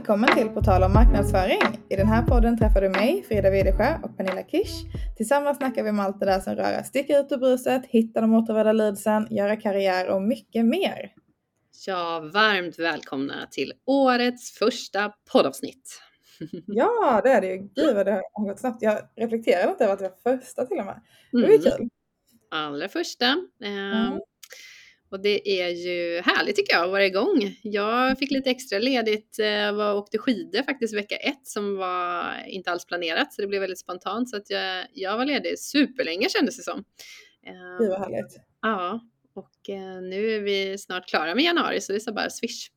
Välkommen till På tal om marknadsföring. I den här podden träffar du mig, Frida Widesjö och Pernilla Kish. Tillsammans snackar vi om allt det där som rör att sticka ut ur bruset, hitta de återvärda leadsen, göra karriär och mycket mer. Ja, varmt välkomna till årets första poddavsnitt. Ja, det är det ju. Gud vad det har gått snabbt. Jag reflekterade inte över att det var första till och med. Det var ju Mm. kul. Allra första. Ehm, Mm. Och det är ju härligt tycker jag att vara igång. Jag fick lite extra ledigt, eh, var och åkte skidor faktiskt vecka ett som var inte alls planerat så det blev väldigt spontant så att jag, jag var ledig superlänge kändes det som. Ehm, Gud vad härligt. Ja, och eh, nu är vi snart klara med januari så det är så bara swish.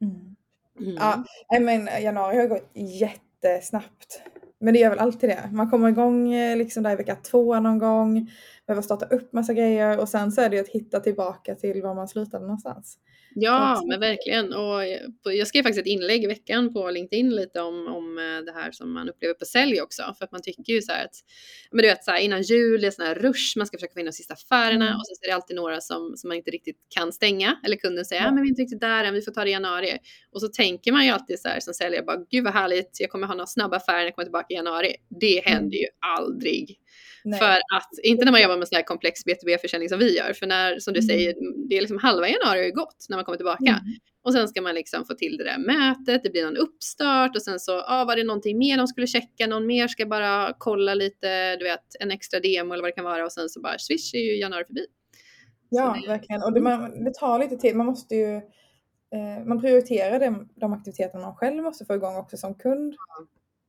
Mm. Mm. Ja, nej, men januari har gått jättesnabbt. Men det gör väl alltid det. Man kommer igång eh, liksom där i vecka två någon gång. Behöver starta upp massa grejer och sen så är det ju att hitta tillbaka till var man slutade någonstans. Ja, men verkligen. Och jag skrev faktiskt ett inlägg i veckan på LinkedIn lite om, om eh, det här som man upplever på sälj också. För att man tycker ju så här att, men du vet så här, innan jul, det är sån här rush, man ska försöka in de sista affärerna Mm. och så är det alltid några som, som man inte riktigt kan stänga. Eller kunden säger, Ja. ja men vi är inte riktigt där än, vi får ta det i januari. Och så tänker man ju alltid så här som säljare, bara gud vad härligt, jag kommer ha några snabba affärer när jag kommer tillbaka i januari. Det händer ju aldrig. Nej. För att, inte när man jobbar med sån här komplex B2B-försäljning som vi gör, för när, som du Mm. säger, det är liksom halva januari har ju gått när man kommer tillbaka. Mm. Och sen ska man liksom få till det där mötet, det blir någon uppstart och sen så ah, var det någonting mer de skulle checka, någon mer ska bara kolla lite, du vet, en extra demo eller vad det kan vara och sen så bara swish är ju januari förbi. Ja, det- verkligen. Och det, man, det tar lite tid. Man måste ju eh, man prioriterar de, de aktiviteter man själv måste få igång också som kund.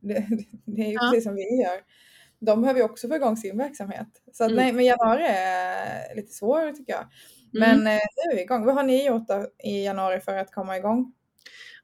Det, det är ju Ja. precis som vi gör. De behöver ju också få igång sin verksamhet. Så att, Mm. nej, men januari är lite svår tycker jag. Mm. Men eh, nu är vi igång. Vad har ni gjort i januari för att komma igång?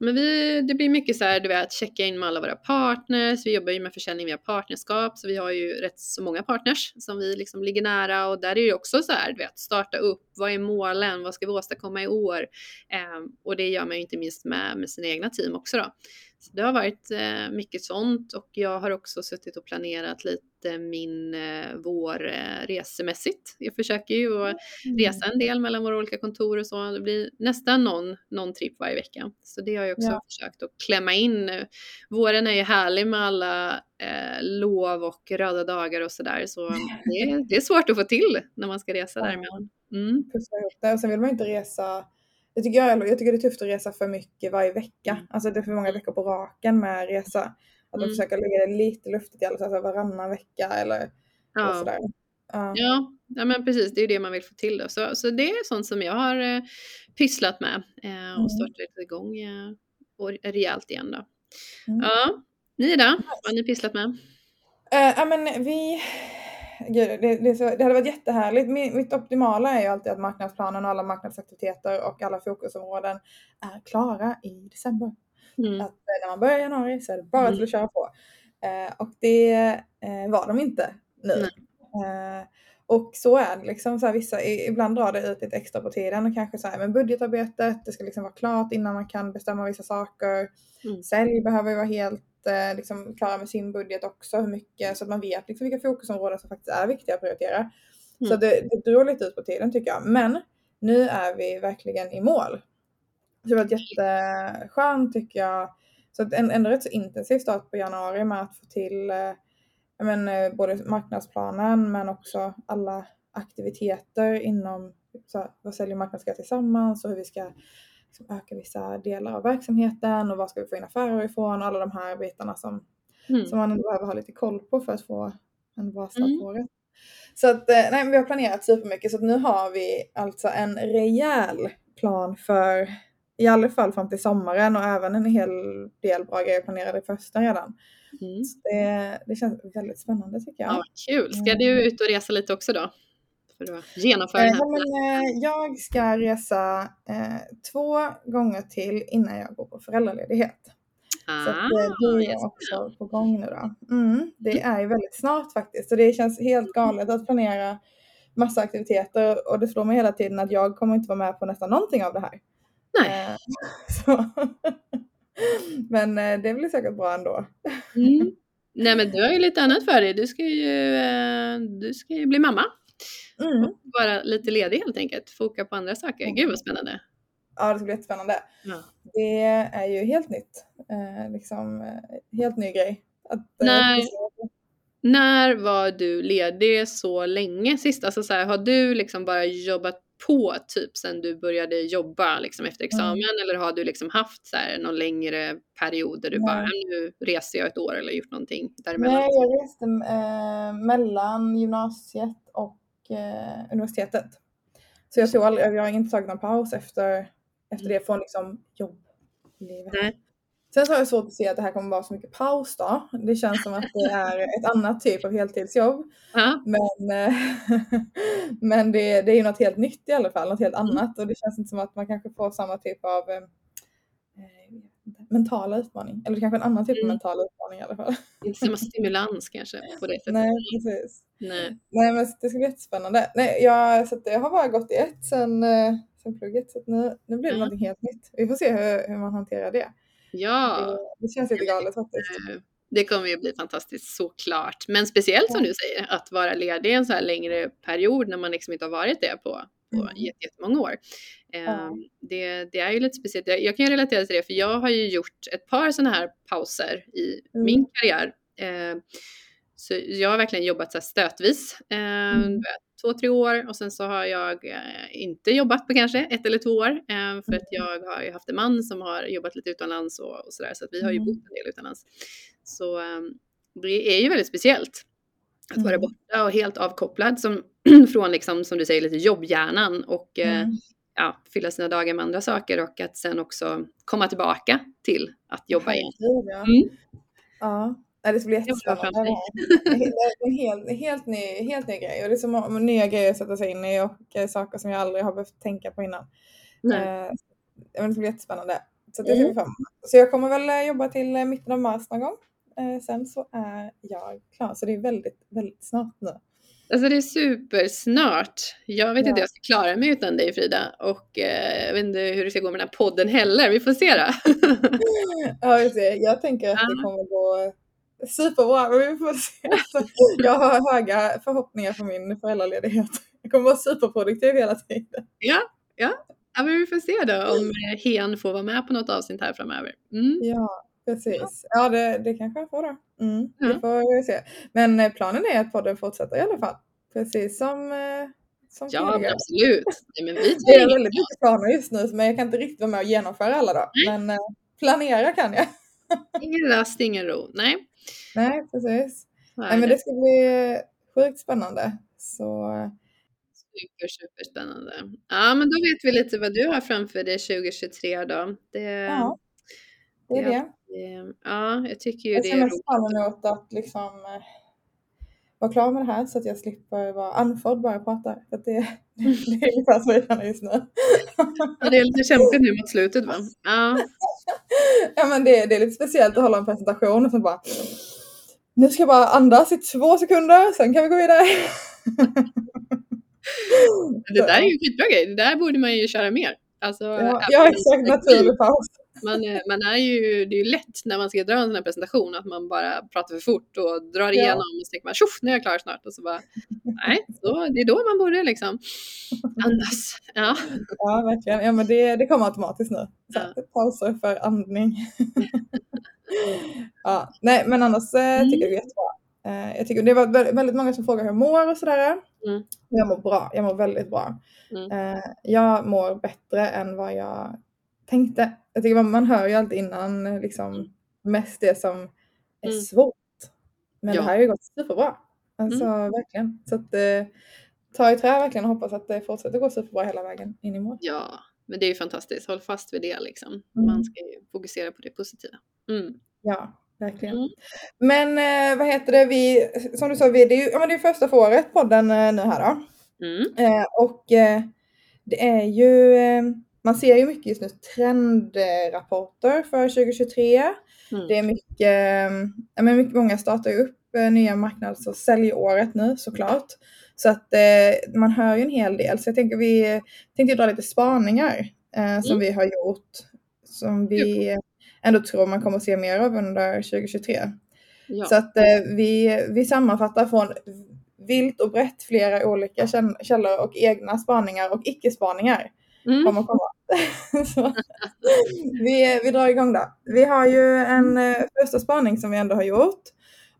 Men vi, det blir mycket så här, du vet, checka in med alla våra partners. Vi jobbar ju med försäljning via partnerskap, så vi har ju rätt så många partners som vi liksom ligger nära och där är det också så här, du vet, starta upp. Vad är målen? Vad ska vi åstadkomma i år? Ehm, och det gör man ju inte minst med, med sina egna team också då. Så det har varit eh, mycket sånt och jag har också suttit och planerat lite min eh, vår eh, resemässigt. Jag försöker ju att resa en del mellan våra olika kontor och så. Det blir nästan någon, någon tripp varje vecka. Så det har jag också Ja. försökt att klämma in nu. Våren är ju härlig med alla eh, lov och röda dagar och sådär. Så det, är- det är svårt att få till när man ska resa Ja. däremellan. Mm. Och sen vill man ju inte resa jag tycker, jag, jag tycker det är tufft att resa för mycket varje vecka. Mm. Alltså det är för många veckor på raken med resa. Att man Mm. försöker lägga det lite luftigt i alla fall, alltså varannan vecka eller Ja. sådär. Ja. Ja, ja, men precis. Det är ju det man vill få till. Då. Så, så det är sånt som jag har eh, pysslat med eh, Mm. och startat igång eh, och rejält igen. Då. Mm. Ja, ni då? Vad har ni pysslat med? Eh, ja men vi... Gud, det, det, så, det hade varit jättehärligt. Mitt, mitt optimala är ju alltid att marknadsplanen och alla marknadsaktiviteter och alla fokusområden är klara i december. Mm. Att eh, när man börjar i januari så är det bara Mm. till att köra på. Eh, och det eh, var de inte nu. Eh, och så är det liksom. Så här, vissa, ibland drar det ut lite extra på tiden och kanske så här, men budgetarbetet, det ska liksom vara klart innan man kan bestämma vissa saker. Mm. Sälj behöver ju vara helt eh, liksom, klara med sin budget också, hur mycket, så att man vet liksom, vilka fokusområden som faktiskt är viktiga att prioritera. Så Mm. det, det drog lite ut på tiden tycker jag. Men nu är vi verkligen i mål. Så det var jätteskönt tycker jag. Så att en, ändå rätt så intensiv start på januari med att få till eh, men, eh, både marknadsplanen men också alla aktiviteter inom så här, vad säljer och marknad ska göra tillsammans och hur vi ska liksom, öka vissa delar av verksamheten och var ska vi få in affärer ifrån och alla de här bitarna som, Mm. som man behöver ha lite koll på för att få en bra start Mm. på året. Så att, eh, nej, vi har planerat supermycket så att nu har vi alltså en rejäl plan för i alla fall fram till sommaren och även en hel del bra grejer planerade i första redan. Mm. Det, det känns väldigt spännande tycker jag. Ja, kul. Ska du ut och resa lite också då? För att genomföra Eh, men, eh, jag ska resa eh, två gånger till innan jag går på föräldraledighet. Så att, eh, det är yes. också på gång nu då. Mm, det är ju väldigt snart faktiskt. Så det känns helt galet att planera massa aktiviteter och det slår mig hela tiden att jag kommer inte vara med på nästan någonting av det här. Nej. Eh. Men eh, det blir säkert bra ändå. Mm. Nej men du har ju lite annat för dig. Du ska ju, eh, du ska ju bli mamma. Mm. Vara lite ledig helt enkelt. Foka på andra saker. Gud vad spännande. Ja, det ska bli jättespännande. Ja. Det är ju helt nytt. Eh, liksom, helt ny grej. Att, Nej. När var du ledig så länge sist? Alltså så här, har du liksom bara jobbat på typ sen du började jobba liksom efter examen eller har du liksom haft så här någon längre period där du bara Nej. nu reser jag ett år eller gjort någonting däremellan? Nej, jag reste eh, mellan gymnasiet och eh, universitetet. Så jag, tog aldrig, jag har inte tagit någon paus efter, efter det från liksom jobblivet. Nej. Sen så har jag svårt att se att det här kommer vara så mycket paus då. Det känns som att det är ett annat typ av heltidsjobb. Ja, Men, eh, men det, det är ju något helt nytt i alla fall, något helt Mm. annat. Och det känns inte som att man kanske får samma typ av eh, eh, mentala utmaning. Eller kanske en annan typ av Mm. mentala utmaning i alla fall. inte samma stimulans kanske på det sättet. Nej, precis. Nej. Nej, men det ska bli jättespännande. Nej, jag, så jag har bara gått i ett sen, eh, sen plugget. Så nu, nu blir det Ja. någonting helt nytt. Vi får se hur, hur man hanterar det. Ja, Det, det känns lite galet faktiskt. det kommer ju bli fantastiskt såklart. Men speciellt som du säger, att vara ledig en så här längre period när man liksom inte har varit det på, på Mm. jätte- jättemånga år. Ja. det, det är ju lite speciellt. Jag, jag kan ju relatera till det för jag har ju gjort ett par sådana här pauser i Mm. min karriär. Så jag har verkligen jobbat så stötvis. Eh, Mm. Två, tre år och sen så har jag eh, inte jobbat på kanske ett eller två år. Eh, för att jag har ju haft en man som har jobbat lite utomlands och, och sådär. Så att vi har ju Mm. bott en del utomlands. Så eh, det är ju väldigt speciellt att vara Mm. borta och helt avkopplad som, från liksom, som du säger, lite jobbhjärnan och eh, Mm. ja, fylla sina dagar med andra saker och att sen också komma tillbaka till att jobba igen. Mm. Ja, Nej, det ska bli jättespännande. Det är en helt, helt, ny, helt ny grej och det är så må- nya grejer att sätta sig in i och eh, saker som jag aldrig har behövt tänka på innan. Nej. Eh, det ska bli jättespännande. Så det Mm. Så jag kommer väl eh, jobba till mitten av mars någon gång. Eh, sen så är jag klar. Så det är väldigt, väldigt snart nu. Alltså det är supersnart. Jag vet Ja. inte hur jag ska klara mig utan dig Frida och eh, jag vet inte hur det ska gå med den här podden heller. Vi får se då. Ja. Jag tänker att det kommer gå superbra, men vi får se. Så jag har höga förhoppningar på min föräldraledighet. Jag kommer vara superproduktiv hela tiden. ja, ja. ja, men vi får se då om Hen får vara med på något avsnitt här framöver. Mm. Ja, precis. Ja, det, det kanske jag får då. Mm, Ja. Vi får vi se. Men eh, planen är att podden fortsätter i alla fall. Precis som, eh, som Ja, men tidigare. absolut. Nej, men vi Det är väldigt mycket planer just nu, men jag kan inte riktigt vara med och genomföra alla då. Men eh, planera kan jag. ingen rast, ingen ro. Nej. Nej, precis. är Nej, men det. ska bli eh, sjukt spännande. Så eh, Super, super spännande. Ja, men då vet vi lite vad du har framför dig 2023 då. Det, ja, det är ja. det. det, ja, jag tycker ju Jag det ser är mest roligt. fram emot att liksom eh, vara klar med det här så att jag slipper vara andfådd bara jag pratar. För att det, det är ungefär så jag känner just nu. Ja, det är lite kämpigt nu mot slutet va? Ja, Ja men det, det är lite speciellt att hålla en presentation och så bara Nu ska jag bara andas i två sekunder, sen kan vi gå vidare. det där är ju en skitbra grej. Det där borde man ju köra mer. Alltså, Ja, ja exakt, naturlig. Man, är- man är ju, det är ju lätt när man ska dra en sån här presentation att man bara pratar för fort och drar Ja. igenom och så tänker man tjoff, nu är jag klar snart. Och så bara, nej, då, det är då man borde liksom andas. Ja, Ja verkligen, ja men det, det kommer automatiskt nu. Så, Ja. Pauser för andning. ja, nej men annars eh, tycker jag det är jättebra. Eh, jag tycker det var vä- väldigt många som frågar hur jag mår och sådär. Mm. Jag mår bra, jag mår väldigt bra. Mm. Eh, jag mår bättre än vad jag tänkte. Jag tycker man, man hör ju alltid innan eh, liksom mest det som är Mm. svårt. Men Ja. det här har ju gått superbra. Alltså verkligen. Så att eh, ta i trä verkligen och hoppas att det fortsätter gå superbra hela vägen in i mål. ja, men det är ju fantastiskt. Håll fast vid det liksom. Mm. Man ska ju fokusera på det positiva. Mm. Ja, verkligen. Mm. Men eh, vad heter det, vi, som du sa, vi, det är ju ja, men det är första för året podden eh, nu här då. Mm. Eh, och eh, det är ju, eh, man ser ju mycket just nu trendrapporter för 2023. Mm. Det är mycket, eh, ja, men mycket många startar ju upp nya marknads och säljåret nu såklart. Så att man hör ju en hel del. Så jag tänker vi tänkte dra lite spaningar som Mm. vi har gjort. Som vi ändå tror man kommer att se mer av under 2023. Ja. Så att eh, vi, vi sammanfattar från vilt och brett flera olika käll- källor och egna spaningar och icke-spaningar Mm. kommer komma. vi, vi drar igång då. Vi har ju en eh, första spaning som vi ändå har gjort.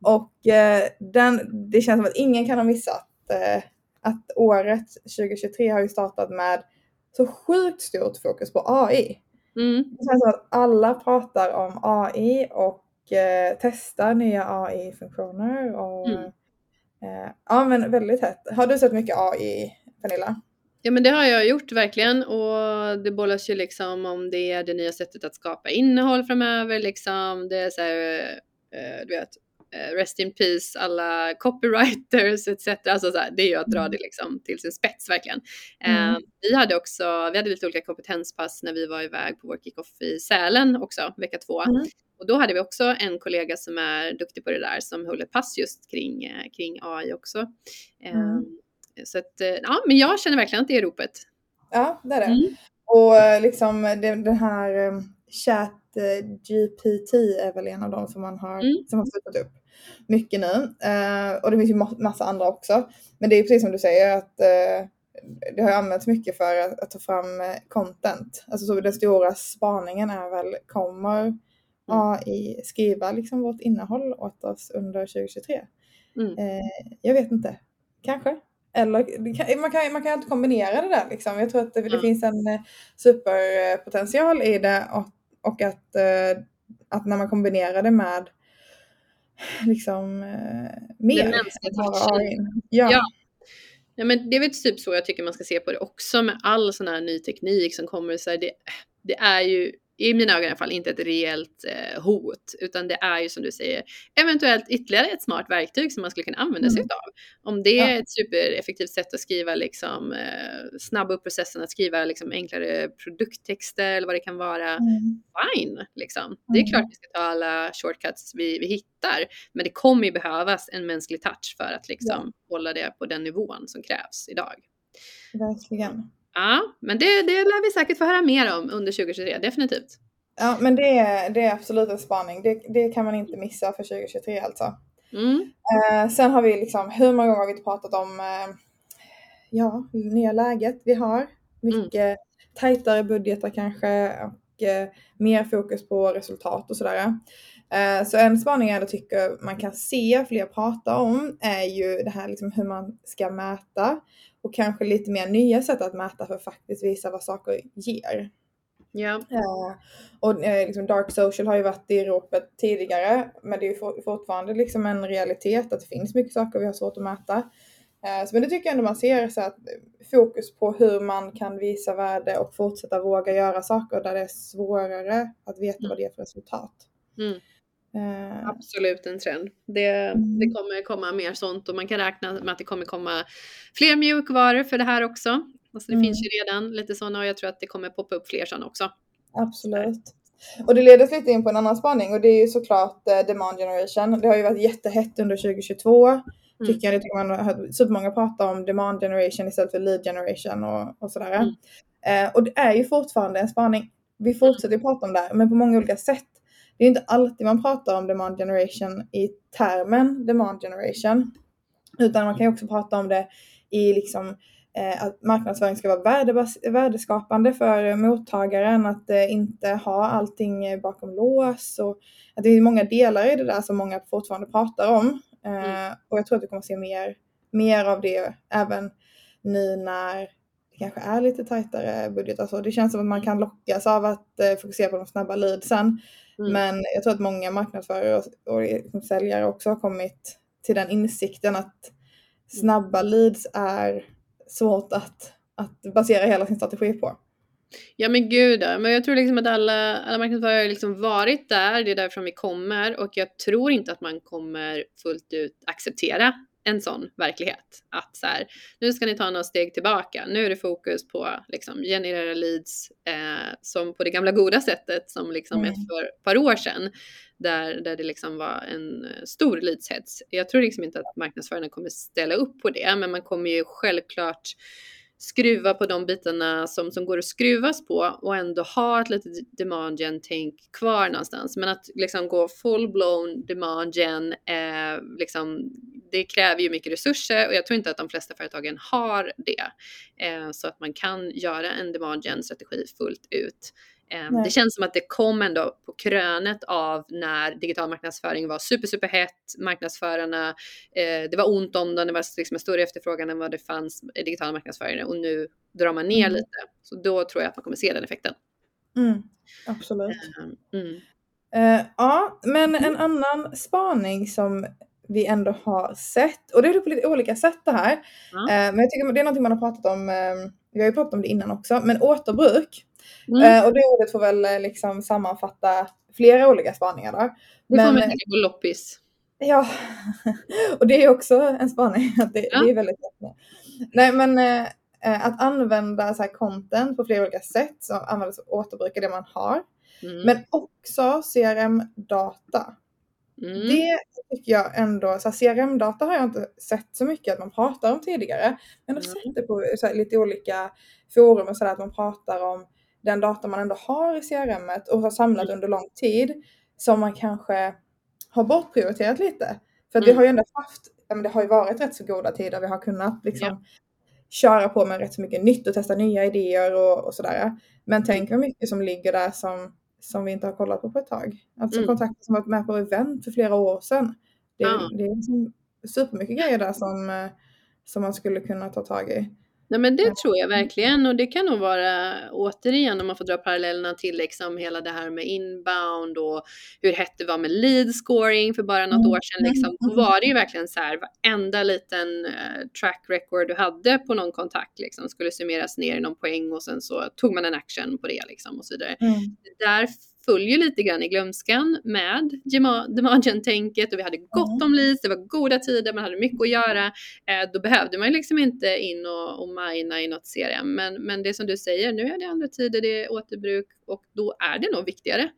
Och eh, den, det känns som att ingen kan ha missat eh, att året 2023 har ju startat med så sjukt stort fokus på AI. Mm. Det känns som att alla pratar om AI och eh, testar nya AI-funktioner. Och, Mm. eh, ja men väldigt hett. Har du sett mycket AI Pernilla? Ja men det har jag gjort verkligen och det bollas ju liksom om det är det nya sättet att skapa innehåll framöver liksom. Det är så här, eh, du vet, eh, rest in peace alla copywriters etc. Alltså så här, det är ju att dra det liksom till sin spets verkligen. Eh, Mm. vi hade också, vi hade lite olika kompetenspass när vi var iväg på vår kickoff i Sälen också, vecka två. Mm. Och då hade vi också en kollega som är duktig på det där som höll ett pass just kring, eh, kring AI också. Eh, Mm. Så att, eh, ja, men jag känner verkligen att det är ropet. Ja det är det. Mm. Och eh, liksom den här eh, chat eh, GPT är väl en av dem som man har, Mm. som har flyttat upp mycket nu. Eh, och det finns ju ma- massa andra också. Men det är precis som du säger att eh, det har använts mycket för att, att ta fram eh, content. Alltså så den stora spaningen är väl, kommer AI skriva liksom vårt innehåll åt oss under 2023? Mm. Eh, jag vet inte. Kanske. Eller det kan, man, kan, man kan alltid kombinera det där liksom. Jag tror att det, det Mm. finns en eh, superpotential i det och, och att, eh, att när man kombinerar det med liksom eh, mer. Den mänskliga. Ja. Ja. Ja, men det är väl typ så jag tycker man ska se på det också med all sån här ny teknik som kommer. Så här, det, det är ju i mina ögon i alla fall inte ett reellt eh, hot, utan det är ju som du säger eventuellt ytterligare ett smart verktyg som man skulle kunna använda sig Mm. av. Om det är Ja. ett supereffektivt sätt att skriva liksom eh, snabba upp processen att skriva liksom enklare produkttexter eller vad det kan vara. Mm. Fine, liksom. Det är Mm. klart vi ska ta alla shortcuts vi, vi hittar, men det kommer ju behövas en mänsklig touch för att liksom hålla det på den nivån som krävs idag. Verkligen. Ja, men det, det lär vi säkert få höra mer om under 2023, definitivt. Ja men det är, det är absolut en spaning. Det, det kan man inte missa för 2023 alltså. Mm. Eh, sen har vi liksom, hur många gånger har vi inte pratat om eh, ja, nya läget vi har. Mycket tajtare budgetar kanske och eh, mer fokus på resultat och sådär. Eh, så en spaning jag tycker man kan se fler prata om är ju det här liksom hur man ska mäta och kanske lite mer nya sätt att mäta för att faktiskt visa vad saker ger. Ja. Eh, och eh, liksom Dark Social har ju varit i ropet tidigare, men det är ju for, fortfarande liksom en realitet att det finns mycket saker vi har svårt att mäta. Eh, så, men det tycker jag ändå man ser så att eh, fokus på hur man kan visa värde och fortsätta våga göra saker där det är svårare att veta Mm. vad det är för resultat. Mm. Eh, Absolut en trend. Det, Mm. det kommer komma mer sånt och man kan räkna med att det kommer komma fler mjukvaror för det här också. Alltså det Mm. finns ju redan lite sådana och jag tror att det kommer poppa upp fler sådana också. Absolut. Och det leder oss lite in på en annan spaning och det är ju såklart eh, demand generation. Det har ju varit jättehett under 2022. Tycker jag, det tycker man har supermånga prata om demand generation istället för lead generation och, och sådär. Mm. Eh, och det är ju fortfarande en spaning. Vi fortsätter ju prata om det här, men på många olika sätt. Det är inte alltid man pratar om demand generation i termen demand generation. Utan man kan ju också prata om det i liksom eh, att marknadsföring ska vara värdebas- värdeskapande för mottagaren, att eh, inte ha allting eh, bakom lås och att det är många delar i det där som många fortfarande pratar om. Eh, Mm. Och jag tror att vi kommer att se mer, mer av det även nu när kanske är lite tajtare budgetar. Så det känns som att man kan lockas av att eh, fokusera på de snabba leadsen. Mm. Men jag tror att många marknadsförare och, och liksom säljare också har kommit till den insikten att snabba leads är svårt att, att basera hela sin strategi på. Ja men gud ja. men jag tror liksom att alla, alla marknadsförare har liksom varit där, det är därifrån vi kommer och jag tror inte att man kommer fullt ut acceptera en sån verklighet. Att så här, nu ska ni ta några steg tillbaka, nu är det fokus på liksom generera leads eh, som på det gamla goda sättet som liksom Mm. ett för ett par år sedan. Där, där det liksom var en stor leadshets. Jag tror liksom inte att marknadsförarna kommer ställa upp på det, men man kommer ju självklart skruva på de bitarna som, som går att skruvas på och ändå ha ett litet demand gen tänk kvar någonstans. Men att liksom gå full blown demand gen, eh, liksom det kräver ju mycket resurser och jag tror inte att de flesta företagen har det. Eh, så att man kan göra en demand gen strategi fullt ut. Eh, det känns som att det kom ändå på krönet av när digital marknadsföring var super, super hett. Marknadsförarna, eh, det var ont om dem, det var liksom en större efterfrågan än vad det fanns i digitala marknadsföring och nu drar man ner mm. lite. Så då tror jag att man kommer se den effekten. Mm, absolut. Mm. Uh, ja, men en annan spaning som vi ändå har sett, och det är på lite olika sätt det här, uh, men jag tycker det är någonting man har pratat om, uh, vi har ju pratat om det innan också, men återbruk. Mm. och det ordet får väl liksom sammanfatta flera olika spaningar där. Det får man tänka på loppis. Ja, och det är också en spaning. Att det, ja. det är väldigt lätt. Nej men att använda så här content på flera olika sätt, så använda och återbruka det man har. Mm. Men också CRM-data. Mm. Det tycker jag ändå, så CRM-data har jag inte sett så mycket att man pratar om tidigare. Men jag har sett det på här, lite olika forum och sådär att man pratar om den data man ändå har i CRM och har samlat mm. under lång tid som man kanske har bortprioriterat lite. För att vi mm. har ju ändå haft, det har ju varit rätt så goda tider, vi har kunnat liksom ja. köra på med rätt så mycket nytt och testa nya idéer och, och sådär. Men tänk hur mycket som ligger där som som vi inte har kollat på på ett tag. Alltså mm. kontakter som varit med på event för flera år sedan. Det, ja. det är liksom supermycket grejer där som, eh, som man skulle kunna ta tag i. Nej men det tror jag verkligen och det kan nog vara återigen om man får dra parallellerna till liksom hela det här med inbound och hur hett det var med lead scoring för bara något mm. år sedan. Liksom. Då var det ju verkligen så här varenda liten uh, track record du hade på någon kontakt liksom, skulle summeras ner i någon poäng och sen så tog man en action på det liksom och så vidare. Mm. Där följer lite grann i glömskan med Demagen-tänket och vi hade gott om leads, det var goda tider, man hade mycket att göra. Eh, då behövde man liksom inte in och, och mina i något CRM. Men, men det som du säger, nu är det andra tider, det är återbruk och då är det nog viktigare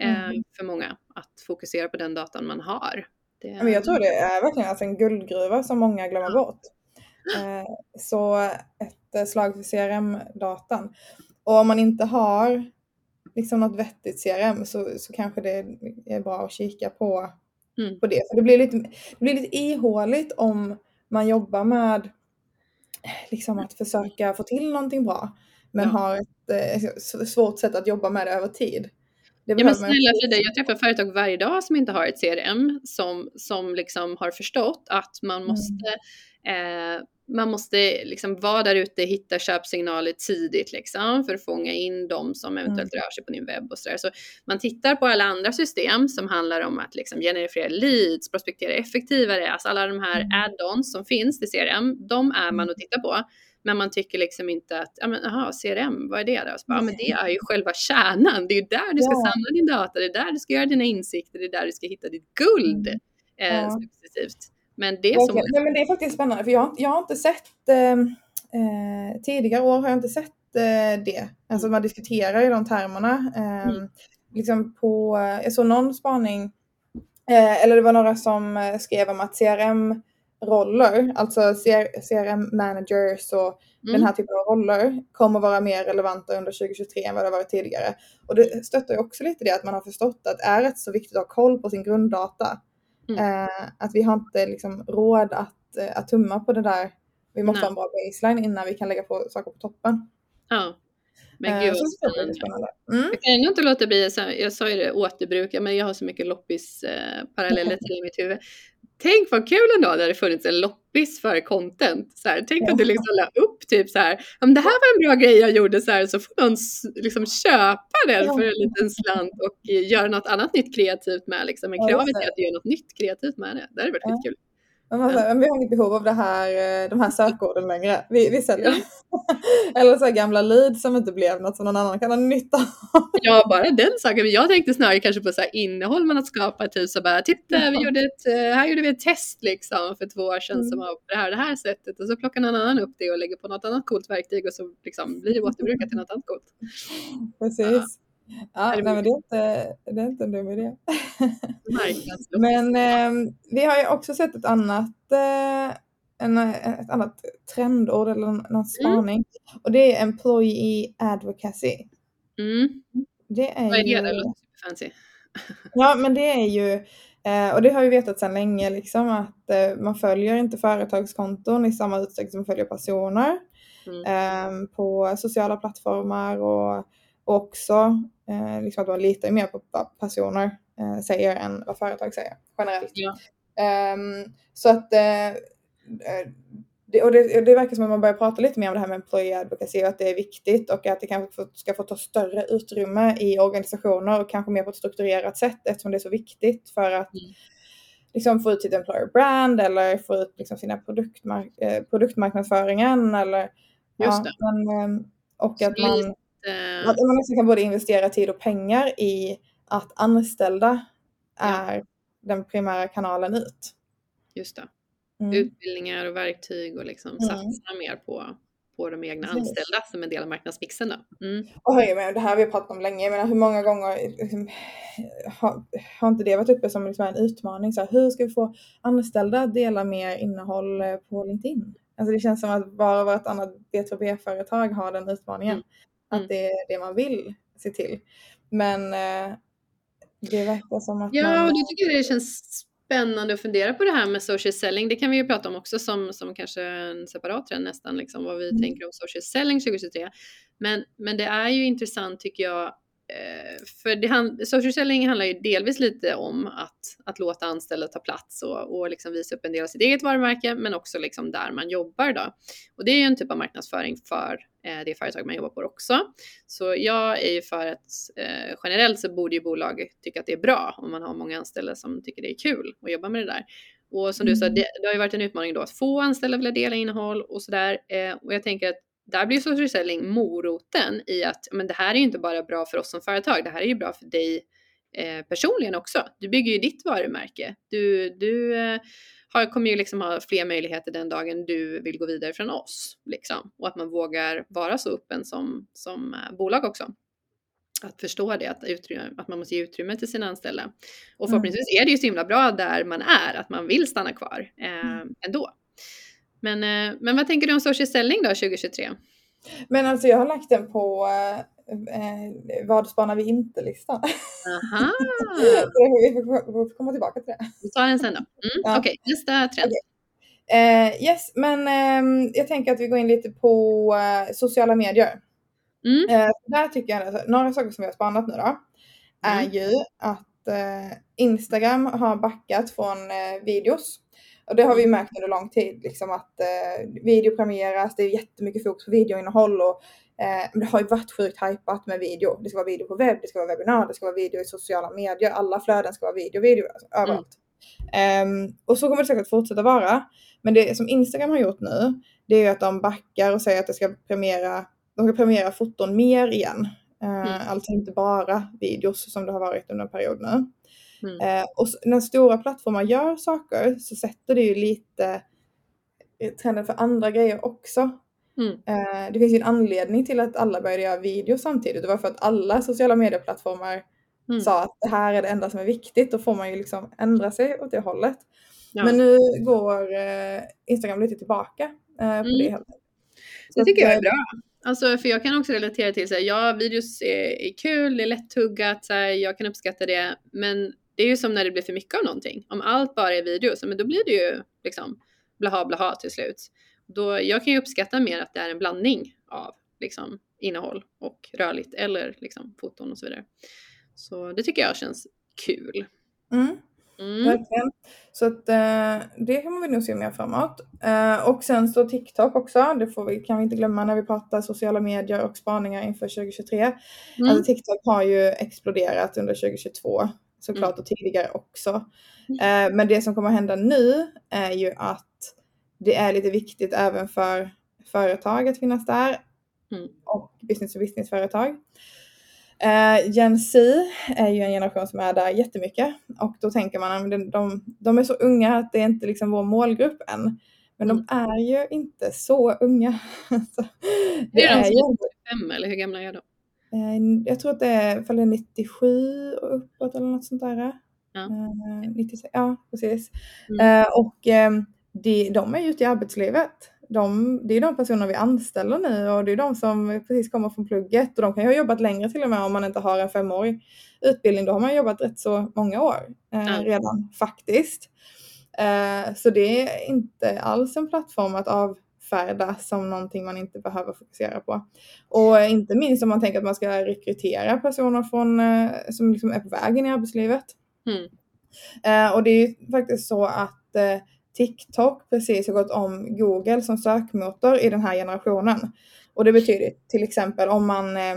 eh, mm. för många att fokusera på den datan man har. Det... Men jag tror det är verkligen alltså en guldgruva som många glömmer ja. bort. Eh, så ett slag för CRM-datan. Och om man inte har liksom något vettigt CRM så, så kanske det är bra att kika på, mm. på det. För det blir, lite, det blir lite ihåligt om man jobbar med liksom att försöka få till någonting bra men ja. har ett eh, svårt sätt att jobba med det över tid. Det ja, men snälla Frida, jag träffar företag varje dag som inte har ett CRM som, som liksom har förstått att man mm. måste mm. eh, man måste liksom vara där ute, hitta köpsignaler tidigt liksom för att fånga in de som eventuellt mm. rör sig på din webb och sådär. Så man tittar på alla andra system som handlar om att liksom generera leads, prospektera effektivare, alltså alla de här mm. add-ons som finns i CRM, de är man att titta på. Men man tycker liksom inte att, ja men aha, CRM, vad är det då? Så bara, ja, men det är ju själva kärnan, det är ju där du ska ja. samla din data, det är där du ska göra dina insikter, det är där du ska hitta ditt guld mm. eh, ja. successivt. Men det, är som... Nej, men det är faktiskt spännande för jag, jag har inte sett eh, eh, tidigare år har jag inte sett eh, det. Alltså man diskuterar i de termerna. Eh, mm. Liksom på, jag såg någon spaning, eh, eller det var några som eh, skrev om att CRM roller, alltså CRM managers och mm. den här typen av roller kommer vara mer relevanta under 2023 än vad det har varit tidigare. Och det stöttar ju också lite det att man har förstått att det är rätt så viktigt att ha koll på sin grunddata. Mm. Eh, att vi har inte liksom råd att, eh, att tumma på det där. Vi måste Nej. ha en bra baseline innan vi kan lägga på saker på toppen. Ja. Men eh, gud vad spännande. Mm. Jag kan ändå inte låta bli, jag sa ju det, återbruka, men jag har så mycket loppis eh, till i mitt huvud. Tänk vad kul ändå när det funnits en loppis för content. Så här, tänk ja. att du liksom la upp typ så här, om det här var en bra grej jag gjorde så här, så får någon liksom köpa den ja. för en liten slant och göra något annat nytt kreativt med. Liksom. Men kravet är att du gör något nytt kreativt med det. Det hade varit ja. skitkul. Men vi har inget behov av det här, eh, de här sökorden längre. Vi, vi säljer. Eller så här gamla lead som inte blev något som någon annan kan ha nytta av. Ja, bara den saken. Jag tänkte snarare kanske på så här innehåll man har skapat. Typ så bara, titta, vi gjorde ett, eh, här gjorde vi ett test liksom för två år sedan mm. som var på det här, det här sättet. Och så plockar någon annan upp det och lägger på något annat coolt verktyg och så liksom blir det återbrukat till något annat coolt. Precis. Ja, nej, men det, är inte, det är inte en dum idé. men eh, vi har ju också sett ett annat, eh, en, ett annat trendord eller en, en spaning. Mm. Och det är employee advocacy. Mm. Det är Vad är det? Ju, det låter fancy. ja, men det är ju Eh, och det har vi vetat sedan länge liksom att eh, man följer inte företagskonton i samma utsträckning som man följer personer Mm. eh, på sociala plattformar och också eh, liksom att man litar mer på vad personer eh, säger än vad företag säger generellt. Ja. Ehm, så att eh, eh, det, och det, det verkar som att man börjar prata lite mer om det här med employee advocacy och att det är viktigt och att det kanske ska få ta större utrymme i organisationer och kanske mer på ett strukturerat sätt eftersom det är så viktigt för att Mm. liksom få ut sitt employer brand eller få ut liksom sina produktmark- eh, produktmarknadsföringen eller Just det. Men, ehm, och Så att man, Eh, att man också kan både investera tid och pengar i att anställda Ja. är den primära kanalen ut. just det. Mm. Utbildningar och verktyg och liksom Mm. satsa mer på, på de egna Precis. anställda som en del av marknadsmixen då. Mm. Och med, det här har vi pratat om länge, jag menar hur många gånger liksom, har, har inte det varit uppe som liksom en utmaning? Så här, hur ska vi få anställda att dela mer innehåll eh, på LinkedIn? Alltså det känns som att och vartannat B2B-företag har den utmaningen. Mm. Att Mm. det är det man vill se till. Men eh, det verkar som att Ja, man... och då tycker det känns spännande att fundera på det här med social selling. Det kan vi ju prata om också som, som kanske en separat trend nästan, liksom, vad vi Mm. tänker om social selling 2023. Men, men det är ju intressant tycker jag, för det hand, social selling handlar ju delvis lite om att, att låta anställda ta plats och, och liksom visa upp en del av sitt eget varumärke, men också liksom där man jobbar då. Och det är ju en typ av marknadsföring för eh, det företag man jobbar på också. Så jag är ju för att eh, generellt så borde ju bolag tycka att det är bra om man har många anställda som tycker det är kul att jobba med det där. Och som du sa, Mm. det, det har ju varit en utmaning då att få anställda att vilja dela innehåll och sådär. Eh, och jag tänker att där blir social selling moroten i att men det här är ju inte bara bra för oss som företag, det här är ju bra för dig eh, personligen också. Du bygger ju ditt varumärke. Du, du eh, har, kommer ju liksom ha fler möjligheter den dagen du vill gå vidare från oss. Liksom. Och att man vågar vara så öppen som, som eh, bolag också. Att förstå det, att, utrymme, att man måste ge utrymme till sina anställda. Och Mm. förhoppningsvis är det ju så himla bra där man är, att man vill stanna kvar eh, Mm. ändå. Men, eh, men vad tänker du om social selling då 2023? Men alltså jag har lagt den på eh, eh, vad spanar vi inte-listan. Aha, vi får, komma tillbaka till det. vi tar den sen då. Mm, Ja. Okej, nästa trend. Eh, yes, men ehm, jag tänker att vi går in lite på eh, sociala medier. Mm, Eh, där tycker jag att några saker som vi har spanat nu då är Mm. ju att eh, Instagram har backat från eh, videos. Och det har vi märkt under lång tid, liksom att eh, video premieras, det är jättemycket fokus på videoinnehåll och eh, det har ju varit sjukt hypat med video. Det ska vara video på webb, det ska vara webbinar, det ska vara video i sociala medier, alla flöden ska vara video, video alltså, överallt. Ehm, och så kommer det säkert fortsätta vara. Men det som Instagram har gjort nu, det är ju att de backar och säger att det ska premiera, de ska premiera foton mer igen. Eh, Mm. Alltså inte bara videos som det har varit under en period nu. Mm. Eh, och när stora plattformar gör saker så sätter det ju lite eh, trenden för andra grejer också. Mm. Eh, det finns ju en anledning till att alla började göra video samtidigt. Det var för att alla sociala medieplattformar Mm. sa att det här är det enda som är viktigt. Då får man ju liksom ändra sig åt det hållet. Ja. Men nu går eh, Instagram lite tillbaka på Mm. det enkelt. Så Det tycker att, jag är bra. Alltså, för jag kan också relatera till så här, ja, videos är, är kul, det är lättuggat, så här, jag kan uppskatta det. Men det är ju som när det blir för mycket av någonting. Om allt bara är videos, men då blir det ju liksom blaha blaha till slut. Då, jag kan ju uppskatta mer att det är en blandning av liksom, innehåll och rörligt eller liksom, foton och så vidare. Så det tycker jag känns kul. Mm. Mm. Verkligen. Så att eh, det kommer vi nog se mer framåt. Eh, och sen så TikTok också. Det får vi, kan vi inte glömma när vi pratar sociala medier och spaningar inför 2023. Mm. Alltså TikTok har ju exploderat under 2022 såklart och tidigare också. Eh, men det som kommer hända nu är ju att det är lite viktigt även för företag att finnas där Mm. och business to business företag. Eh, Gen Z är ju en generation som är där jättemycket och då tänker man att de, de, de är så unga att det är inte liksom vår målgrupp än. Men Mm. de är ju inte så unga. Så det är de är som ju, Fem eller hur gamla är de? Eh, jag tror att det är, är 97 och uppåt eller något sånt där. Ja. Eh, 96, ja precis. Mm. Eh, och eh, de, de är ju ute i arbetslivet. de, det är de personer vi anställer nu och det är de som precis kommer från plugget och de kan ju ha jobbat längre till och med om man inte har en femårig utbildning. Då har man jobbat rätt så många år eh, redan faktiskt. Eh, så det är inte alls en plattform att avfärda som någonting man inte behöver fokusera på. Och inte minst om man tänker att man ska rekrytera personer från, eh, som liksom är på väg in i arbetslivet. Mm. Eh, och det är ju faktiskt så att eh, TikTok precis har gått om Google som sökmotor i den här generationen. Och det betyder till exempel om man eh,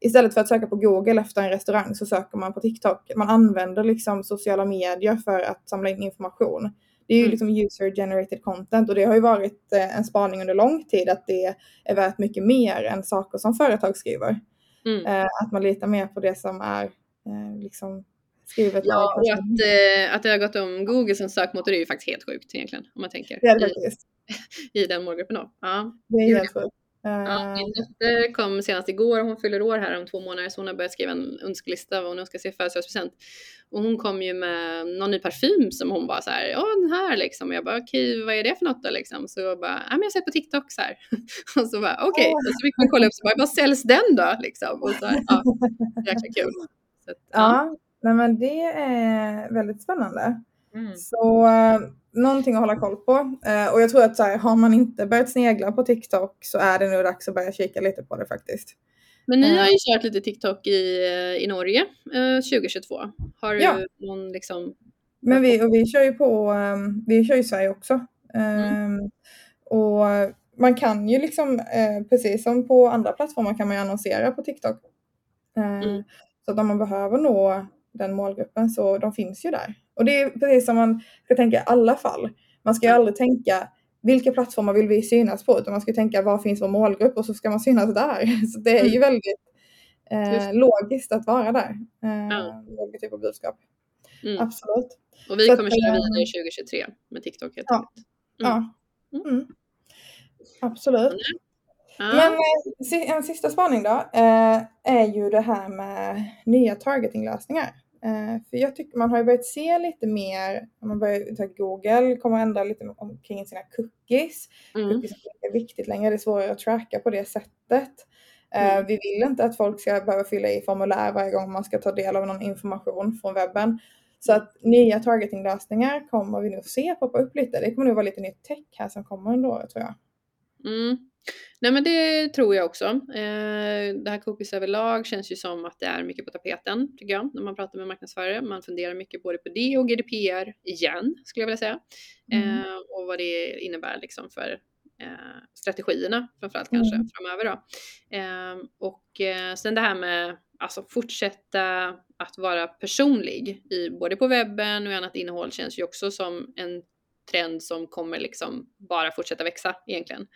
istället för att söka på Google efter en restaurang så söker man på TikTok. Man använder liksom sociala medier för att samla in information. Det är ju Mm. liksom user generated content och det har ju varit eh, en spaning under lång tid att det är värt mycket mer än saker som företag skriver. Mm. Eh, att man litar mer på det som är eh, liksom skrivet Ja, av och att, eh, att det har gått om Google som sökmotor är ju faktiskt helt sjukt egentligen. Om man tänker det i, i den målgruppen då. Ja. Det är helt sjukt. Ja, Eh, min dotter kom senast igår, hon fyller år här om två månader så hon har börjat skriva en önskelista vad hon önskar sig i födelsedagspresent. Och hon kom ju med någon ny parfym som hon bara så här, ja den här liksom. Och jag bara okej vad är det för något då liksom? Så jag bara, ja men jag har sett på TikTok så här. Och så bara okej, Åh. och så fick man kolla upp så bara, vad säljs den då liksom? Och så här, ja, jäkla kul. Så ja. Ja, nej men det är väldigt spännande. Mm. Så eh, någonting att hålla koll på. Eh, och jag tror att så här, har man inte börjat snegla på TikTok så är det nog dags att börja kika lite på det faktiskt. Men ni Eh. har ju kört lite TikTok i, i Norge eh, 2022. Har du Ja. någon liksom, Men vi, och vi kör ju på, vi kör ju Sverige också. Um, Och man kan ju liksom, eh, precis som på andra plattformar kan man ju annonsera på TikTok. Eh, Mm. Så att om man behöver nå den målgruppen så de finns ju där. Och det är precis som man ska tänka i alla fall. Man ska ju Ja. aldrig tänka vilka plattformar vill vi synas på utan man ska tänka var finns vår målgrupp och så ska man synas där. Så det är ju väldigt Just eh, logiskt att vara där. Eh, Ja. Olika typer av budskap. mm. Absolut. Och vi Så att, kommer köra eh, vidare 2023 med TikTok helt Ja. enkelt. Mm. Ja. Mm. Mm. Absolut. Ja. Men eh, en sista spaning då eh, är ju det här med nya targetinglösningar. Eh, för jag tycker man har ju börjat se lite mer, man börjar ta Google kommer ändra lite omkring sina cookies. mm. Cookies är inte viktigt längre, det är svårare att tracka på det sättet. Eh, Mm. Vi vill inte att folk ska behöva fylla i formulär varje gång man ska ta del av någon information från webben. Så att nya targetinglösningar kommer vi nog se poppa upp lite. Det kommer nog vara lite nytt tech här som kommer under året tror jag. Mm. Nej men det tror jag också. Eh, det här cookies överlag känns ju som att det är mycket på tapeten tycker jag när man pratar med marknadsförare. Man funderar mycket både på det och GDPR igen skulle jag vilja säga. Mm. Eh, och vad det innebär liksom för eh, strategierna framförallt Mm. kanske framöver då. Eh, och eh, sen det här med alltså fortsätta att vara personlig i både på webben och annat innehåll känns ju också som en trend som kommer liksom bara fortsätta växa egentligen.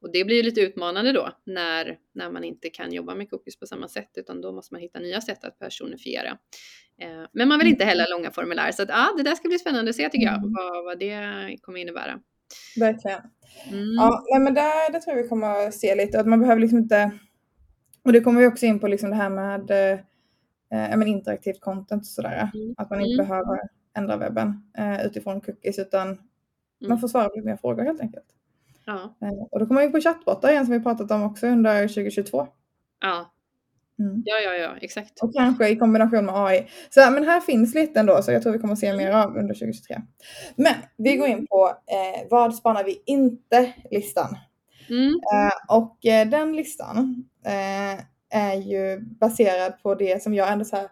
Och det blir ju lite utmanande då när, när man inte kan jobba med cookies på samma sätt utan då måste man hitta nya sätt att personifiera. Eh, men man vill inte heller ha långa formulär så att ja, det där ska bli spännande att se tycker jag Mm. vad, vad det kommer innebära. Verkligen. Mm. Ja, nej, men där, det tror jag vi kommer att se lite. Att man behöver liksom inte... Och det kommer vi också in på liksom det här med eh, eh, men interaktivt content och sådär. Mm. Att man inte Mm. behöver ändra webben eh, utifrån cookies utan Mm. man får svara på mer frågor helt enkelt. Ja, Eh, och då kommer vi in på chattbottar igen som vi pratat om också under 2022. ja, Mm. ja, ja, ja, exakt. Och kanske i kombination med AI. Så men här finns lite ändå så jag tror vi kommer att se Mm. mer av under 2023. Men vi går in på eh, vad spanar vi inte listan. Mm. Eh, och eh, den listan eh, är ju baserad på det som jag ändå så här.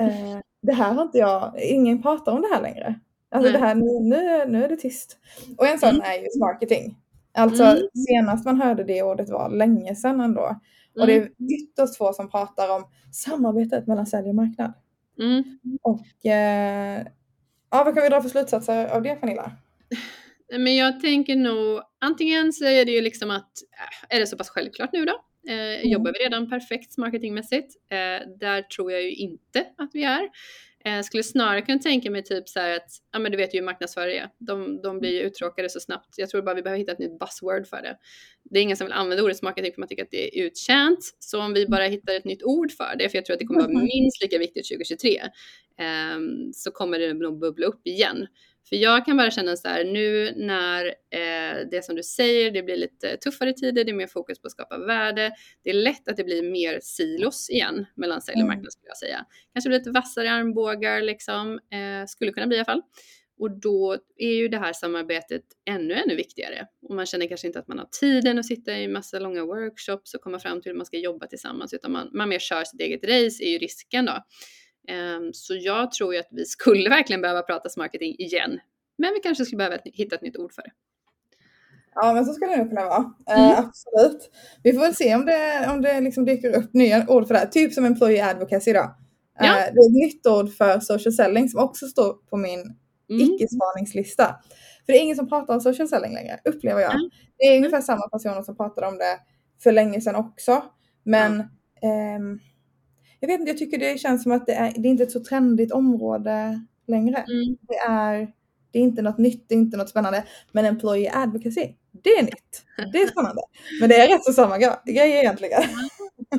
Eh, det här har inte jag, ingen pratar om det här längre. Alltså Nej. det här, nu, nu, nu är det tyst. Och en sån Mm. är ju marketing. Alltså Mm. senast man hörde det ordet var länge sedan ändå. Och det är ytterst få som pratar om samarbetet mellan sälj och marknad. Mm. Och eh, ja, vad kan vi dra för slutsatser av det Pernilla? Men jag tänker nog, antingen så är det ju liksom att, äh, är det så pass självklart nu då? Eh, Jobbar vi redan perfekt marketingmässigt? Eh, där tror jag ju inte att vi är. Eh, skulle snarare kunna tänka mig typ så här att, ja men du vet ju hur marknadsförare är. De, de blir ju uttråkade så snabbt. Jag tror bara vi behöver hitta ett nytt buzzword för det. Det är ingen som vill använda ordet marketing för man tycker att det är uttjänt. Så om vi bara hittar ett nytt ord för det, för jag tror att det kommer vara minst lika viktigt 2023, ehm, så kommer det nog bubbla upp igen. För jag kan bara känna så här nu när eh, det som du säger, det blir lite tuffare tider, det är mer fokus på att skapa värde. Det är lätt att det blir mer silos igen mellan sälj och Mm. marknad skulle jag säga. Kanske blir lite vassare armbågar liksom, eh, skulle kunna bli i alla fall. Och då är ju det här samarbetet ännu, ännu viktigare. Och man känner kanske inte att man har tiden att sitta i massa långa workshops och komma fram till hur man ska jobba tillsammans, utan man, man mer kör sitt eget race är ju risken då. Ehm, Så jag tror ju att vi skulle verkligen behöva prata marketing igen. Men vi kanske skulle behöva hitta ett nytt ord för det. Ja, men så skulle det nog kunna vara. Eh, Mm. absolut. Vi får väl se om det, om det liksom dyker upp nya ord för det här. Typ som employee advocacy då. Eh, Ja. det är ett nytt ord för social selling som också står på min Mm. icke-spaningslista. För det är ingen som pratar om social selling längre, upplever jag. Mm. Det är ungefär samma personer som pratade om det för länge sedan också. Men ehm, jag vet inte, jag tycker det känns som att det är, det är inte ett så trendigt område längre. Mm. Det är, det är inte något nytt, det är inte något spännande. Men employee advocacy, det är nytt. Det är spännande. Men det är rätt så samma gre- grej egentligen.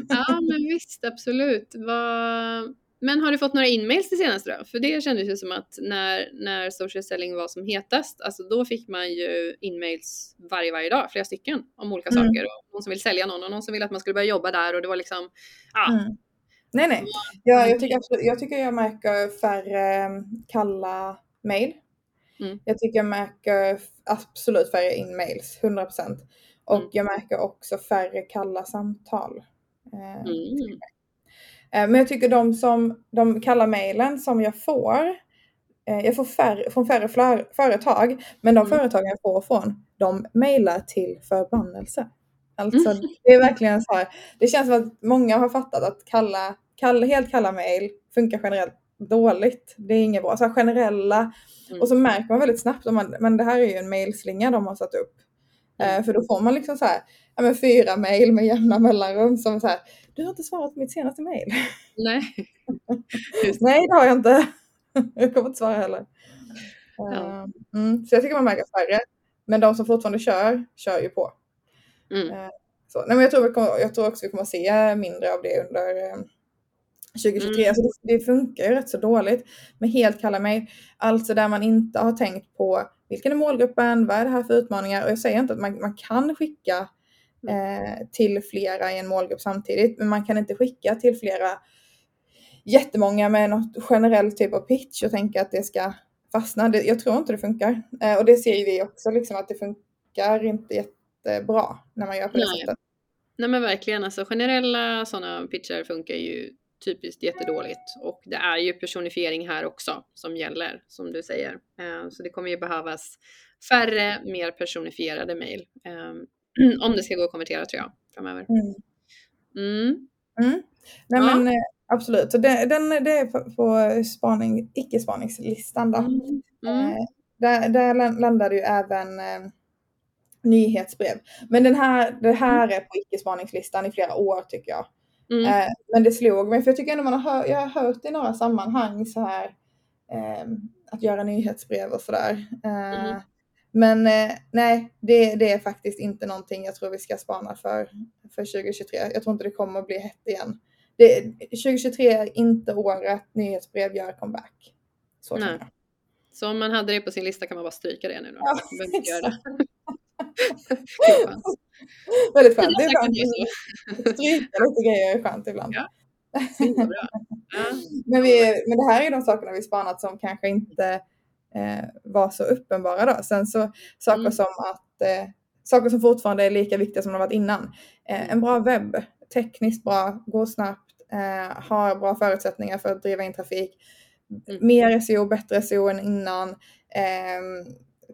Ja, men visst, absolut. Vad... Men har du fått några inmails det senaste då? För det kändes ju som att när, när social selling var som hetast, alltså då fick man ju inmails varje, varje dag, flera stycken om olika Mm. saker. Och någon som vill sälja någon och någon som vill att man skulle börja jobba där och det var liksom, ja, Mm. Nej, nej. Jag, jag, tycker jag tycker jag märker färre eh, kalla mail. Mm. Jag tycker jag märker absolut färre in-mails, 100%. Och Mm. jag märker också färre kalla samtal. Eh, mm, Eh, Men jag tycker de som, de kalla mejlen som jag får, jag får färre, från färre företag, men de Mm. företagen jag får från, de mejlar till förbannelse. Alltså Mm. det är verkligen så här, det känns som att många har fattat att kalla, kalla helt kalla mejl funkar generellt dåligt. Det är inget bra. Så generella, Mm. och så märker man väldigt snabbt om men det här är ju en mejlslinga de har satt upp. Mm. Eh, för då får man liksom så här, ja, men fyra mejl med jämna mellanrum som så här, du har inte svarat på mitt senaste mejl. nej. Nej, det har jag inte. Jag kommer inte svara heller. Ja. Eh, Mm, så jag tycker man märker färre. Men de som fortfarande kör, kör ju på. Mm. Så, nej, men jag, tror vi kommer, jag tror också vi kommer att se mindre av det under eh, 2023. Mm. Alltså det, det funkar ju rätt så dåligt med helt kalla mejl. Alltså där man inte har tänkt på vilken är målgruppen, vad är det här för utmaningar? Och jag säger inte att man, man kan skicka eh, till flera i en målgrupp samtidigt, men man kan inte skicka till flera jättemånga med något generell typ av pitch och tänka att det ska fastna. Det, jag tror inte det funkar. Eh, och det ser ju vi också, liksom, att det funkar inte jättebra när man gör på det Nej. sättet. Nej men verkligen, alltså generella sådana pitchar funkar ju typiskt jättedåligt och det är ju personifiering här också som gäller som du säger. Eh, Så det kommer ju behövas färre, mer personifierade mejl eh, om det ska gå att konvertera tror jag framöver. Mm. Mm. Mm. Nej Ja. men eh, absolut, så det, den, det är på, på spaning, icke-spaningslistan då. Mm. Mm. Där, där lan- landade ju även nyhetsbrev. Men den här, det här är på icke-spaningslistan i flera år tycker jag. Mm. Eh, men det slog mig, för jag tycker ändå man har, hör, jag har hört i några sammanhang så här eh, att göra nyhetsbrev och sådär. Eh, Mhm. Men eh, nej, det, det är faktiskt inte någonting jag tror vi ska spana för, för 2023. Jag tror inte det kommer att bli hett igen. Det, 2023 är inte året nyhetsbrev gör comeback. Så Nej. Så om man hade det på sin lista kan man bara stryka det nu då. Ja, Väldigt skönt. Det är skönt. Stryka lite grejer är skönt ibland. Ja. Men, vi, men det här är de sakerna vi spanat som kanske inte eh, var så uppenbara då. Sen så saker Mm. som att eh, saker som fortfarande är lika viktiga som de varit innan. Eh, en bra webb, tekniskt bra, går snabbt, eh, har bra förutsättningar för att driva in trafik. Mm. Mer SEO, bättre SEO än innan. Eh,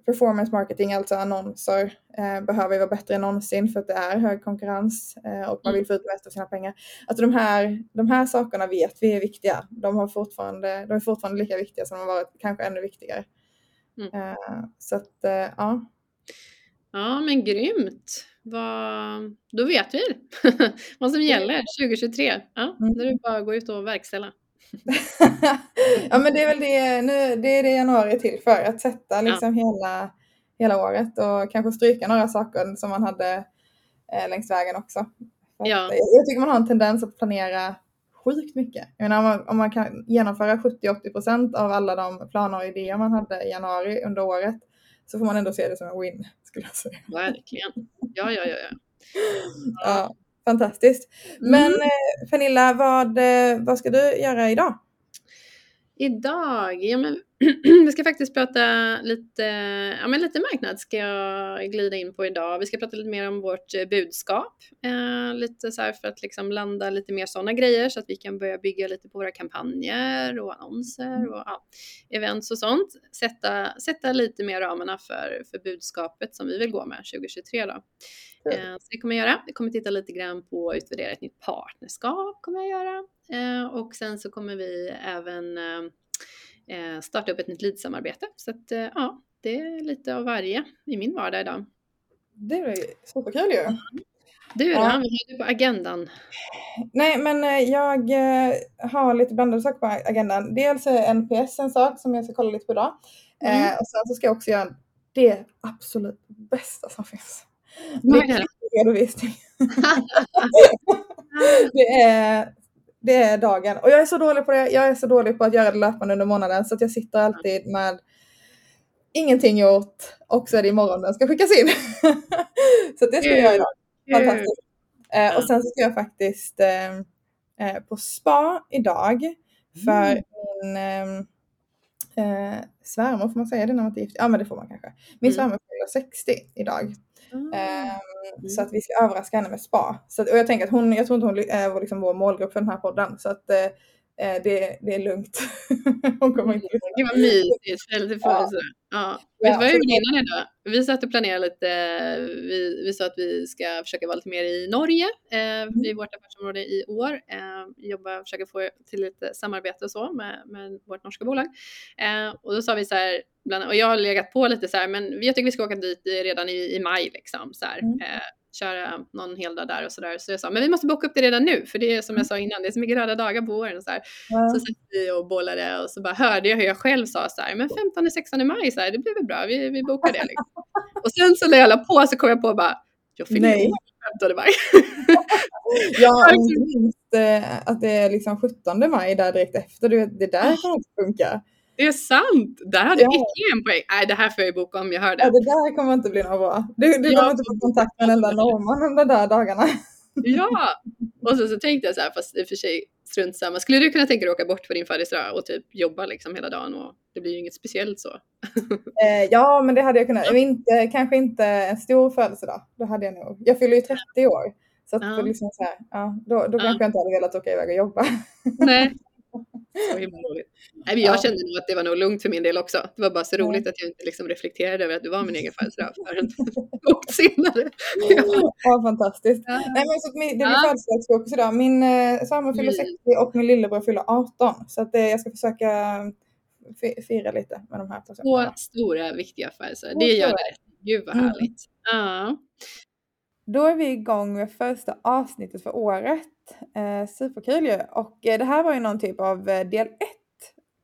performance marketing, alltså annonser, eh, behöver ju vara bättre än någonsin för att det är hög konkurrens eh, och man vill få ut mest av sina pengar. Alltså de här, de här sakerna vet vi är viktiga. De, har fortfarande, de är fortfarande lika viktiga som de har varit, kanske ännu viktigare. Mm. Eh, så att, ja. Ja, men grymt. Vad... Då vet vi vad som gäller 2023. Ja, Mm. då är det bara att gå ut och verkställa. ja men det är väl det, nu, det är det januari till för, att sätta liksom hela, hela året och kanske stryka några saker som man hade eh, längs vägen också. Att, Ja. eh, Jag tycker man har en tendens att planera sjukt mycket. Jag menar, om, man, om man kan genomföra 70-80% av alla de planer och idéer man hade i januari under året så får man ändå se det som en win skulle jag säga. Verkligen. Ja, ja, ja. ja. ja fantastiskt. Men mm. Eh, Pernilla, vad, eh, vad ska du göra idag? Idag? Ja, men vi ska faktiskt prata lite, ja, men lite marknad ska jag glida in på idag. Vi ska prata lite mer om vårt eh, budskap. Eh, lite så här för att liksom landa lite mer sådana grejer så att vi kan börja bygga lite på våra kampanjer och annonser och ja, events och sånt. Sätta, sätta lite mer ramarna för, för budskapet som vi vill gå med 2023 då. Eh, så det kommer jag göra. Jag kommer titta lite grann på att utvärdera ett nytt partnerskap kommer jag göra. Eh, och sen så kommer vi även starta upp ett nytt lead-samarbete. Så att ja, det är lite av varje i min vardag idag. Det är superkul ju. Du då, ja. vad har du på agendan? Nej, men jag har lite blandade saker på agendan. Dels är NPS en sak som jag ska kolla lite på idag. Mm. och sen så ska jag också göra det absolut bästa som finns. Det är redovisning. det, är, det är dagen. Och jag är så dålig på det. Jag är så dålig på att göra det löpande under månaden så att jag sitter alltid med ingenting gjort och så är det imorgon den ska skickas in. så det ska jag göra idag. Fantastiskt. Eh, och sen ska jag faktiskt eh, eh på spa idag för mm. min eh, eh, svärmor, får man säga det när man inte är gift? Ja men det får man kanske. Min mm. svärmor fyller 60 idag. Mm. Så att vi ska överraska henne med spa. Så att, och jag tänker att hon, jag tror inte hon är liksom vår målgrupp för den här podden. Så att eh, eh det, det är lugnt. hon kommer inte lyssna. Gud vad mysigt. Ja. Ja. Vet du vad jag gjorde innan idag? Vi satt och planerade lite. Vi, vi sa att vi ska försöka vara lite mer i Norge eh, mm. i vårt affärsområde i år. Eh, jobba, försöka få till lite samarbete och så med, med vårt norska bolag. Eh, och då sa vi så här, bland, och jag har legat på lite så här, men jag tycker vi ska åka dit redan i, i maj liksom. Så här, mm. eh, köra någon hel dag där och sådär. Så jag sa, men vi måste boka upp det redan nu, för det är som jag sa innan, det är så mycket röda dagar på våren. Så, här. Ja. så satt vi och bollade och så bara hörde jag hur jag själv sa så här, men 15-16 maj, så här, det blir väl bra, vi, vi bokar det. Liksom. och sen så när jag la på så kom jag på bara, jag fyller år 15 maj. ja, minst eh, att det är liksom 17 maj där direkt efter, det där kan också funka. Det är sant! Där hade ja. ytterligare en poäng. Nej, det här får jag boka om jag hör det. Ja, det där kommer inte bli något bra. Du, du ja. kommer inte få kontakt med den där norrman de där dagarna. Ja, och så, så tänkte jag så här, fast i och för sig strunt samma. Skulle du kunna tänka dig att åka bort på din födelsedag och typ jobba liksom hela dagen och det blir ju inget speciellt så? Eh, ja, men det hade jag kunnat. Ja. Inte, kanske inte en stor födelsedag. Det hade jag nog. Jag fyller ju 30 år. Så, att ja. liksom så här, ja, då, då kanske jag inte hade velat åka iväg och jobba. Nej, Så himla roligt. Nej, men jag kände nog att det var nog lugnt för min del också. Det var bara så roligt att jag inte liksom reflekterade över att det var min egen födelsedag förrän långt senare. Ja, ja fantastiskt. Ja. Nej, men så det blir ja. födelsedagsfokus idag. Min eh, sambo fyller 60 och min lillebror fyller 18. Så att, eh, jag ska försöka fira lite med de här personerna. Två stora viktiga födelsedagar. Det gör det. Gud vad mm. härligt. Mm. Ja. Då är vi igång med första avsnittet för året. Eh, superkul ju. Och eh, det här var ju någon typ av eh, del 1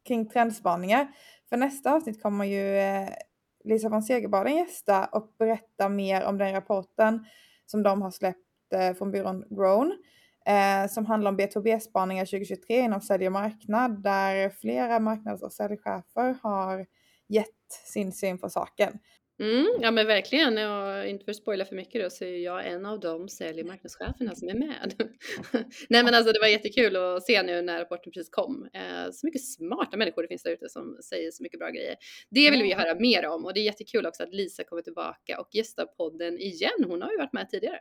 kring trendspaningar. För nästa avsnitt kommer ju eh, Lisa von Segerbaden gästa och berätta mer om den rapporten som de har släppt eh, från byrån Grown. Eh, som handlar om B2B-spaningar 2023 inom sälj och marknad där flera marknads och säljchefer har gett sin syn på saken. Mm, ja men verkligen och inte för att spoila för mycket då så är jag en av de sälj och marknadscheferna som är med. Nej men alltså det var jättekul att se nu när rapporten precis kom. Eh, så mycket smarta människor det finns där ute som säger så mycket bra grejer. Det vill vi höra mer om och det är jättekul också att Lisa kommer tillbaka och gästar podden igen. Hon har ju varit med tidigare.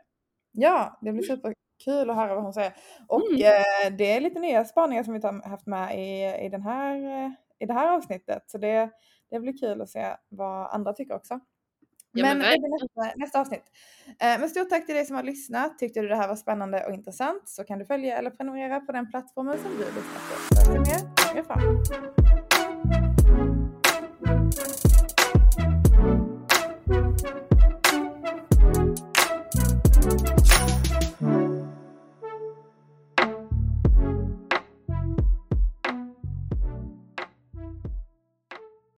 Ja, det blir superkul att höra vad hon säger. Och mm. eh, det är lite nya spaningar som vi har haft med i, i, den här, eh, i det här avsnittet. Så det det blir kul att se vad andra tycker också. Ja, men, men det blir nästa, nästa avsnitt. Eh, men stort tack till dig som har lyssnat. Tyckte du det här var spännande och intressant så kan du följa eller prenumerera på den plattformen som du lyssnar på. Så mer längre fram.